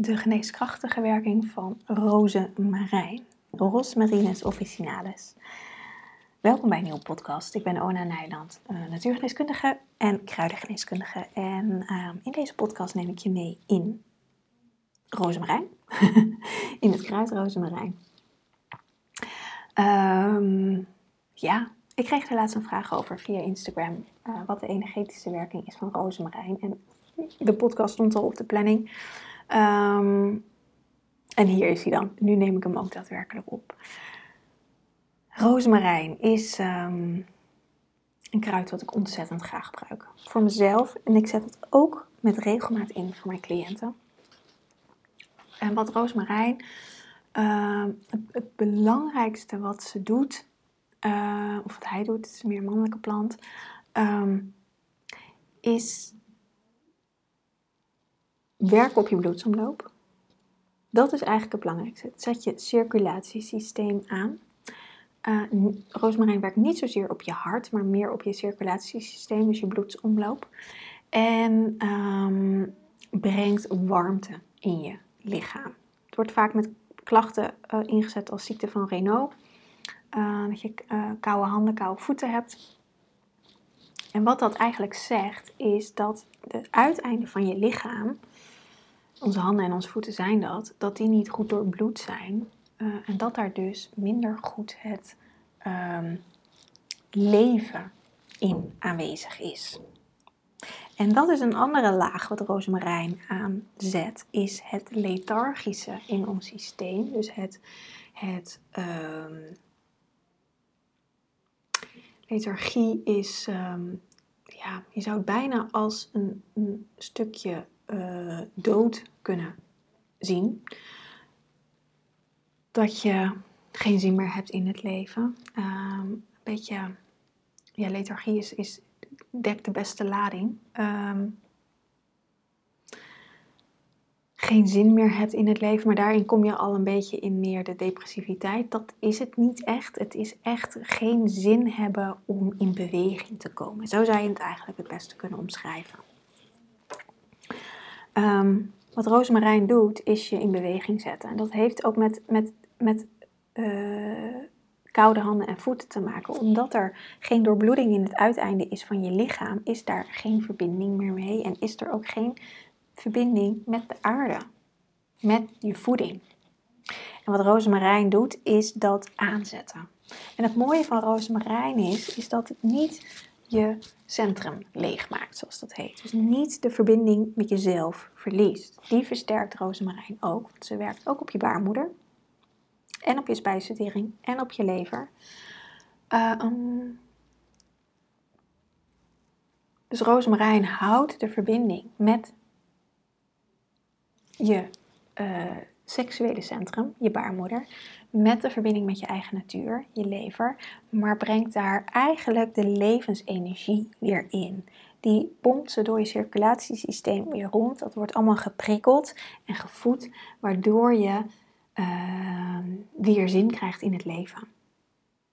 de geneeskrachtige werking van rozemarijn, Rosmarinus officinalis. Welkom bij een nieuwe podcast. Ik ben Ona Nijland, uh, natuurgeneeskundige en kruidengeneeskundige. En uh, in deze podcast neem ik je mee in rozemarijn, in het kruid rozemarijn. Um, ja, ik kreeg er laatst een vraag over via Instagram, uh, wat de energetische werking is van rozemarijn. En de podcast stond al op de planning. Um, en hier is hij dan. Nu neem ik hem ook daadwerkelijk op. Rozemarijn is um, een kruid wat ik ontzettend graag gebruik. Voor mezelf. En ik zet het ook met regelmaat in voor mijn cliënten. En wat rozemarijn, uh, het, belangrijkste wat ze doet, uh, of wat hij doet, het is een meer mannelijke plant, is werk op je bloedsomloop. Dat is eigenlijk het belangrijkste. Het zet je circulatiesysteem aan. Uh, roosmarijn werkt niet zozeer op je hart, maar meer op je circulatiesysteem, dus je bloedsomloop. En um, brengt warmte in je lichaam. Het wordt vaak met klachten uh, ingezet als ziekte van Raynaud. Uh, dat je koude handen, koude voeten hebt. En wat dat eigenlijk zegt, is dat het uiteinde van je lichaam onze handen en onze voeten zijn dat, dat die niet goed doorbloed zijn. Uh, en dat daar dus minder goed het um, leven in aanwezig is. En dat is een andere laag wat rozemarijn aanzet, is het lethargische in ons systeem. Dus het, het um, lethargie is, um, ja, je zou het bijna als een stukje uh, dood kunnen zien. Dat je geen zin meer hebt in het leven. Uh, een beetje, ja, lethargie is, is, dekt de beste lading. Uh, geen zin meer hebt in het leven, maar daarin kom je al een beetje in meer de depressiviteit. Dat is het niet echt. Het is echt geen zin hebben om in beweging te komen. Zo zou je het eigenlijk het beste kunnen omschrijven. Um, wat rozemarijn doet, is je in beweging zetten. En dat heeft ook met, met, met uh, koude handen en voeten te maken. Omdat er geen doorbloeding in het uiteinde is van je lichaam, is daar geen verbinding meer mee. En is er ook geen verbinding met de aarde, met je voeding. En wat rozemarijn doet, is dat aanzetten. En het mooie van rozemarijn is, is dat het niet je centrum leegmaakt, zoals dat heet. Dus niet de verbinding met jezelf verliest. Die versterkt rozemarijn ook, want ze werkt ook op je baarmoeder. En op je spijsvertering en op je lever. Uh, um, dus rozemarijn houdt de verbinding met je uh, seksuele centrum, je baarmoeder, met de verbinding met je eigen natuur, je lever, maar brengt daar eigenlijk de levensenergie weer in. Die pompt ze door je circulatiesysteem weer rond. Dat wordt allemaal geprikkeld en gevoed, waardoor je uh, weer zin krijgt in het leven.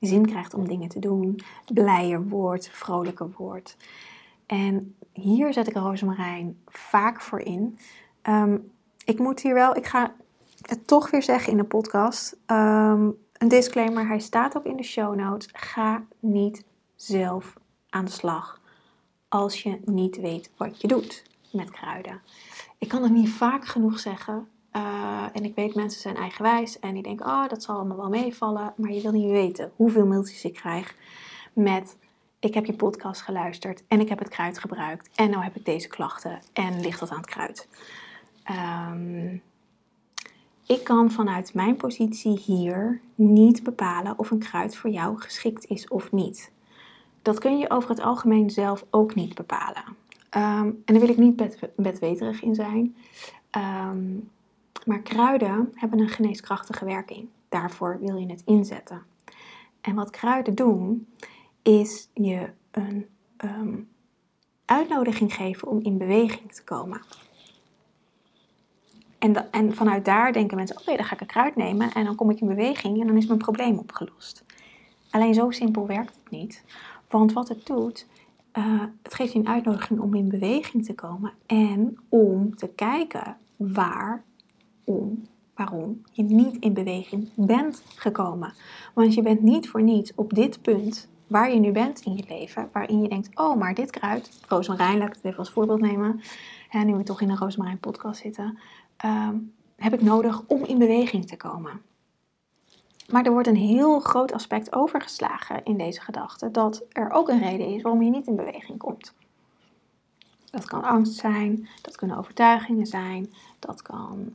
Zin krijgt om dingen te doen, blijer wordt, vrolijker wordt. En hier zet ik rozemarijn vaak voor in. Um, ik moet hier wel, ik ga het toch weer zeggen in de podcast. Um, een disclaimer, hij staat ook in de show notes. Ga niet zelf aan de slag als je niet weet wat je doet met kruiden. Ik kan het niet vaak genoeg zeggen. Uh, en ik weet, mensen zijn eigenwijs en die denken, oh, dat zal allemaal wel meevallen. Maar je wil niet weten hoeveel mailtjes ik krijg met, ik heb je podcast geluisterd en ik heb het kruid gebruikt. En nou heb ik deze klachten en ligt dat aan het kruid. Um, ik kan vanuit mijn positie hier niet bepalen of een kruid voor jou geschikt is of niet. Dat kun je over het algemeen zelf ook niet bepalen. Um, en daar wil ik niet bedweterig in zijn. Um, maar kruiden hebben een geneeskrachtige werking. Daarvoor wil je het inzetten. En wat kruiden doen, is je een um, uitnodiging geven om in beweging te komen. En, en vanuit daar denken mensen, oké, dan ga ik een kruid nemen en dan kom ik in beweging en dan is mijn probleem opgelost. Alleen zo simpel werkt het niet. Want wat het doet, uh, het geeft je een uitnodiging om in beweging te komen en om te kijken waar om waarom je niet in beweging bent gekomen. Want je bent niet voor niets op dit punt waar je nu bent in je leven, waarin je denkt, oh, maar dit kruid, rozemarijn, laat ik het even als voorbeeld nemen, en nu we toch in een rozemarijn podcast zitten, ehm, heb ik nodig om in beweging te komen. Maar er wordt een heel groot aspect overgeslagen in deze gedachte, dat er ook een reden is waarom je niet in beweging komt. Dat kan angst zijn, dat kunnen overtuigingen zijn, dat kan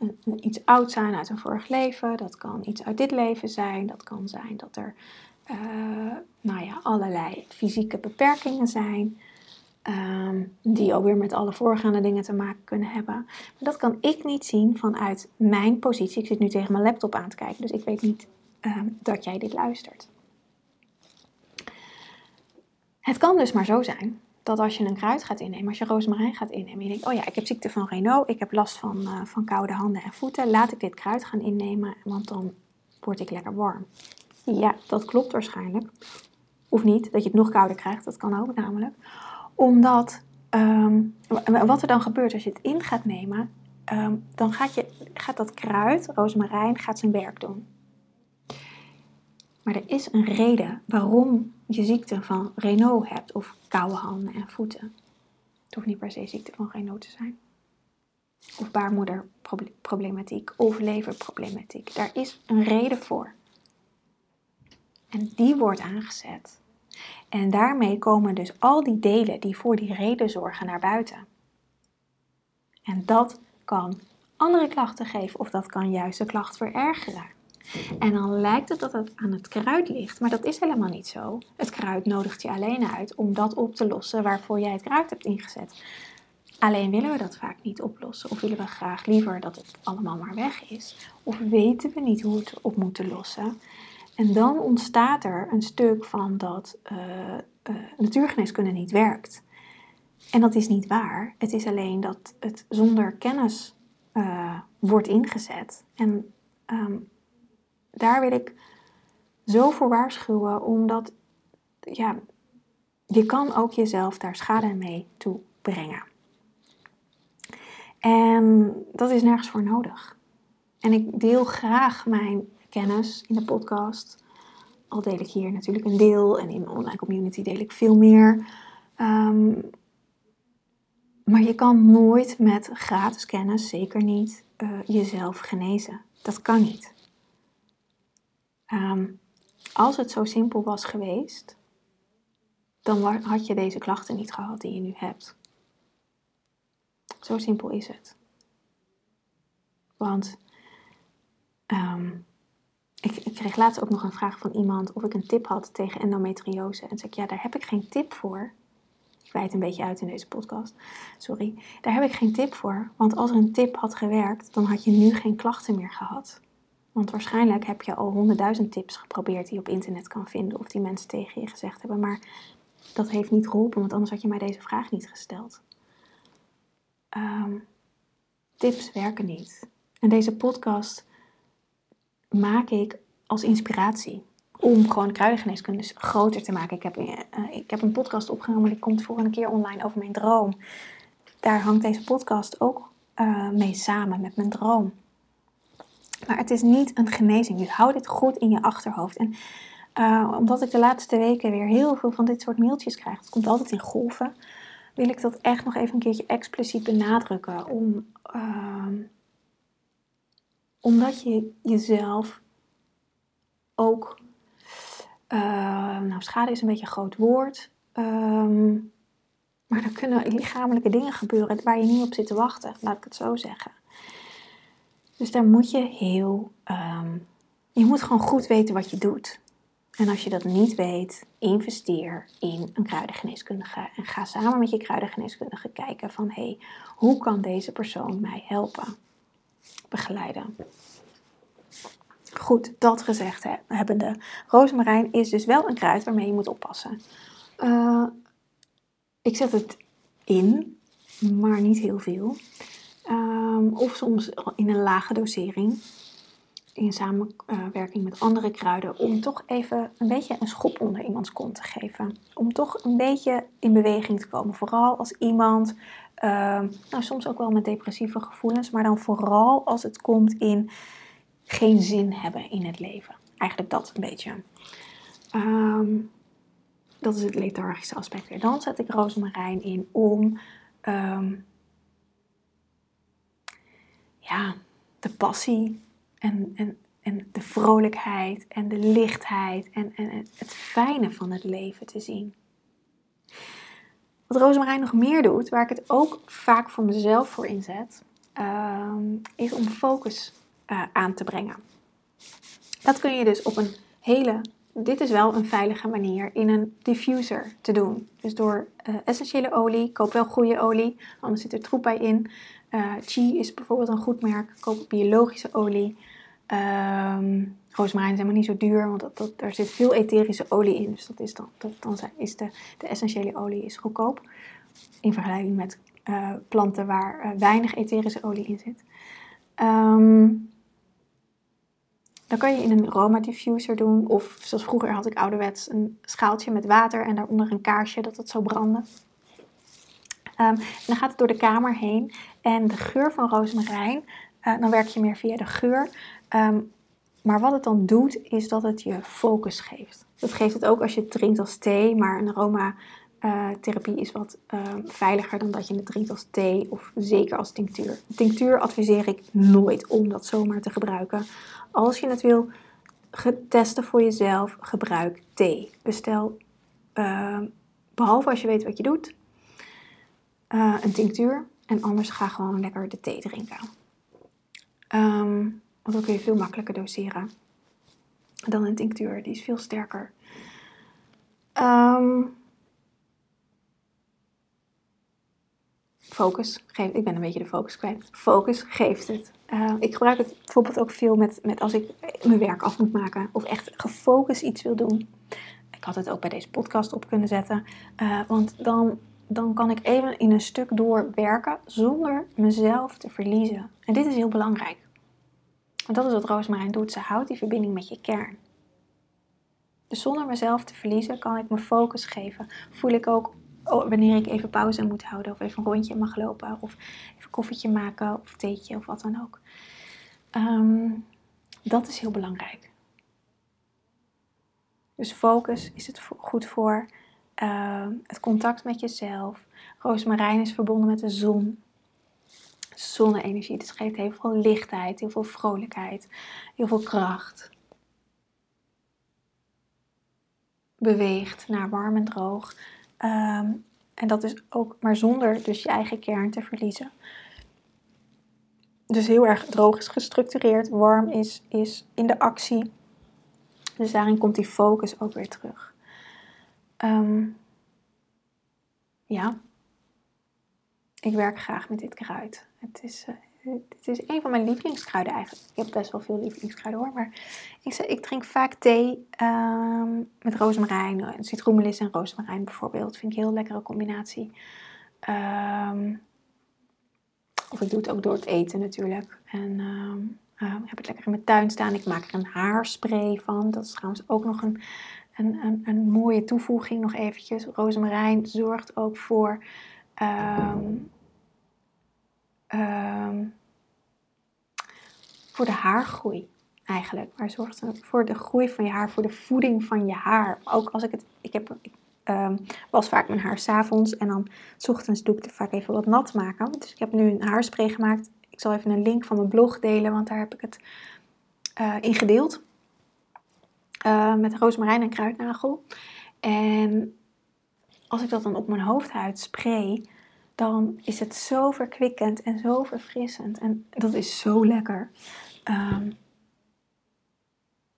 uh, iets oud zijn uit een vorig leven, dat kan iets uit dit leven zijn, dat kan zijn dat er uh, nou ja, allerlei fysieke beperkingen zijn, um, die weer met alle voorgaande dingen te maken kunnen hebben. Maar dat kan ik niet zien vanuit mijn positie. Ik zit nu tegen mijn laptop aan te kijken, dus ik weet niet um, dat jij dit luistert. Het kan dus maar zo zijn dat als je een kruid gaat innemen, als je rozemarijn gaat innemen, je denkt, oh ja, ik heb ziekte van Renault, ik heb last van, uh, van koude handen en voeten, laat ik dit kruid gaan innemen, want dan word ik lekker warm. Ja, dat klopt waarschijnlijk. Of niet, dat je het nog kouder krijgt, dat kan ook namelijk. Omdat, um, wat er dan gebeurt als je het in gaat nemen, um, dan gaat, je, gaat dat kruid, rozemarijn, gaat zijn werk doen. Maar er is een reden waarom je ziekte van Renault hebt of koude handen en voeten. Het hoeft niet per se ziekte van Renault te zijn. Of baarmoederproblematiek of leverproblematiek. Daar is een reden voor. En die wordt aangezet. En daarmee komen dus al die delen die voor die reden zorgen naar buiten. En dat kan andere klachten geven of dat kan juist de klacht verergeren. En dan lijkt het dat het aan het kruid ligt, maar dat is helemaal niet zo. Het kruid nodigt je alleen uit om dat op te lossen waarvoor jij het kruid hebt ingezet. Alleen willen we dat vaak niet oplossen, of willen we graag liever dat het allemaal maar weg is, of weten we niet hoe we het op moeten lossen. En dan ontstaat er een stuk van dat uh, uh, natuurgeneeskunde niet werkt. En dat is niet waar. Het is alleen dat het zonder kennis uh, wordt ingezet. En um, daar wil ik zo voor waarschuwen, omdat ja, je kan ook jezelf daar schade mee toe brengen. En dat is nergens voor nodig. En ik deel graag mijn in de podcast. Al deel ik hier natuurlijk een deel en in mijn online community deel ik veel meer. Um, maar je kan nooit met gratis kennis, zeker niet, uh, jezelf genezen. Dat kan niet. Um, als het zo simpel was geweest, dan had je deze klachten niet gehad die je nu hebt. Zo simpel is het. Want um, ik, ik, kreeg laatst ook nog een vraag van iemand of ik een tip had tegen endometriose. En zei ik, ja, daar heb ik geen tip voor. Ik wijd een beetje uit in deze podcast. Sorry. Daar heb ik geen tip voor. Want als er een tip had gewerkt, dan had je nu geen klachten meer gehad. Want waarschijnlijk heb je al honderdduizend tips geprobeerd die je op internet kan vinden of die mensen tegen je gezegd hebben. Maar dat heeft niet geholpen, want anders had je mij deze vraag niet gesteld. Um, tips werken niet. En deze podcast maak ik als inspiratie. Om gewoon kruidengeneeskunde groter te maken. Ik heb, uh, ik heb een podcast opgenomen, die komt een keer online over mijn droom. Daar hangt deze podcast ook uh, mee samen met mijn droom. Maar het is niet een genezing. Dus hou dit goed in je achterhoofd. En omdat ik de laatste weken weer heel veel van dit soort mailtjes krijg, het komt altijd in golven, wil ik dat echt nog even een keertje expliciet benadrukken. Om, uh, omdat je jezelf ook. Uh, nou, schade is een beetje een groot woord. Um, maar er kunnen lichamelijke dingen gebeuren waar je niet op zit te wachten, laat ik het zo zeggen. Dus daar moet je heel. Um, je moet gewoon goed weten wat je doet. En als je dat niet weet, investeer in een kruidengeneeskundige. En ga samen met je kruidengeneeskundige kijken van hé, hey, hoe kan deze persoon mij helpen? Begeleiden. Goed, dat gezegd hebbende. Rozemarijn is dus wel een kruid waarmee je moet oppassen. Uh, ik zet het in, maar niet heel veel. Um, of soms in een lage dosering. In samenwerking met andere kruiden. Om toch even een beetje een schop onder iemands kont te geven. Om toch een beetje in beweging te komen. Vooral als iemand ehm, nou, soms ook wel met depressieve gevoelens, maar dan vooral als het komt in geen zin hebben in het leven. Eigenlijk dat een beetje. Ehm, dat is het lethargische aspect weer. Dan zet ik rozemarijn in om ehm, ja, de passie en, en, en de vrolijkheid en de lichtheid en, en het fijne van het leven te zien. Wat rozemarijn nog meer doet, waar ik het ook vaak voor mezelf voor inzet, ehm, is om focus uh, aan te brengen. Dat kun je dus op een hele, dit is wel een veilige manier, in een diffuser te doen. Dus door uh, essentiële olie, koop wel goede olie, anders zit er troep bij in. Chi is bijvoorbeeld een goed merk, koop biologische olie. Um, rozemarijn is helemaal niet zo duur, want dat, er zit veel etherische olie in. Dus dat is dan, dat, dan is de, de essentiële olie is goedkoop. In vergelijking met uh, planten waar uh, weinig etherische olie in zit. Um, dan kan je in een aroma diffuser doen. Of zoals vroeger had ik ouderwets een schaaltje met water en daaronder een kaarsje dat het zou branden. Um, dan gaat het door de kamer heen. En de geur van rozemarijn, uh, dan werk je meer via de geur. Um, maar wat het dan doet, is dat het je focus geeft. Dat geeft het ook als je het drinkt als thee, maar een aromatherapie is wat uh, veiliger dan dat je het drinkt als thee of zeker als tinctuur. Tinctuur adviseer ik nooit om dat zomaar te gebruiken. Als je het wil testen voor jezelf, gebruik thee. Bestel, uh, behalve als je weet wat je doet, een tinctuur. En anders ga gewoon lekker de thee drinken. Um, want dan kun je veel makkelijker doseren dan een tinctuur. Die is veel sterker. Um, focus geeft. Ik ben een beetje de focus kwijt. Focus geeft het. Uh, ik gebruik het bijvoorbeeld ook veel met, met als ik mijn werk af moet maken of echt gefocust iets wil doen. Ik had het ook bij deze podcast op kunnen zetten. Uh, want dan, dan kan ik even in een stuk doorwerken zonder mezelf te verliezen. En dit is heel belangrijk. Want dat is wat roosmarijn doet. Ze houdt die verbinding met je kern. Dus zonder mezelf te verliezen kan ik me focus geven. Voel ik ook oh, wanneer ik even pauze moet houden of even een rondje mag lopen of even koffietje maken of theetje of wat dan ook. Um, dat is heel belangrijk. Dus focus is het goed voor. Uh, het contact met jezelf. Roosmarijn is verbonden met de zon zonne-energie. Dus geeft heel veel lichtheid, heel veel vrolijkheid, heel veel kracht. Beweegt naar warm en droog. Ehm, en dat is ook maar zonder dus je eigen kern te verliezen. Dus heel erg droog is gestructureerd, warm is, is in de actie. Dus daarin komt die focus ook weer terug. Um, ja, ik werk graag met dit kruid. Het is, uh, het is een van mijn lievelingskruiden eigenlijk. Ik heb best wel veel lievelingskruiden hoor. Maar ik, ik drink vaak thee um, met rozemarijn. Eh, citroenmelis en rozemarijn bijvoorbeeld. Vind ik een heel lekkere combinatie. Um, of ik doe het ook door het eten natuurlijk. En um, uh, heb het lekker in mijn tuin staan. Ik maak er een haarspray van. Dat is trouwens ook nog een, een, een, een mooie toevoeging nog eventjes. Rozemarijn zorgt ook voor... Um, voor de haargroei eigenlijk. Maar zorgt voor de groei van je haar, voor de voeding van je haar. Ook als ik het, ik heb, um, was vaak mijn haar s'avonds en dan s ochtends doe ik het vaak even wat nat maken. Dus ik heb nu een haarspray gemaakt. Ik zal even een link van mijn blog delen, want daar heb ik het uh, in gedeeld. Met rozemarijn en kruidnagel. En als ik dat dan op mijn hoofdhuid spray, dan is het zo verkwikkend en zo verfrissend. En dat is zo lekker. Um,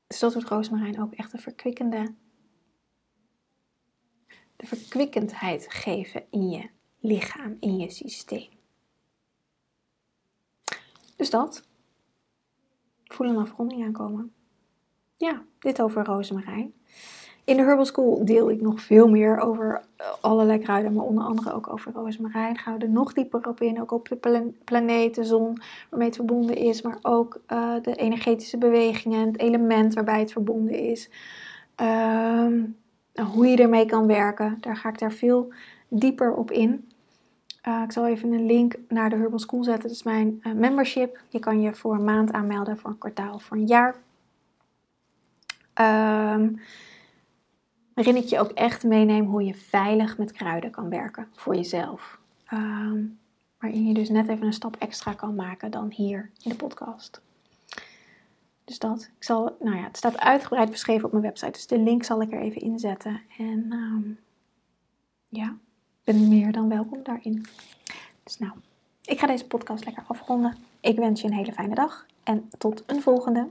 dus dat doet roosmarijn ook echt een verkwikkende, de verkwikkendheid geven in je lichaam, in je systeem. Dus dat. Voel een afronding aankomen. Ja, dit over rozemarijn. In de Herbal School deel ik nog veel meer over eh, allerlei kruiden, maar onder andere ook over rozemarijn. Gaan er nog dieper op in, ook op de planeet, de zon, waarmee het verbonden is, maar ook uh, de energetische bewegingen, het element waarbij het verbonden is. Um, hoe je ermee kan werken, daar ga ik daar veel dieper op in. Uh, ik zal even een link naar de Herbal School zetten. Dat is mijn membership. Je kan je voor een maand aanmelden, voor een kwartaal, voor een jaar. Um, waarin ik je ook echt meeneem hoe je veilig met kruiden kan werken voor jezelf. Um, waarin je dus net even een stap extra kan maken dan hier in de podcast. Dus dat. Ik zal, nou ja, het staat uitgebreid beschreven op mijn website. Dus de link zal ik er even inzetten. En um, ja, ben meer dan welkom daarin. Dus nou, ik ga deze podcast lekker afronden. Ik wens je een hele fijne dag en tot een volgende.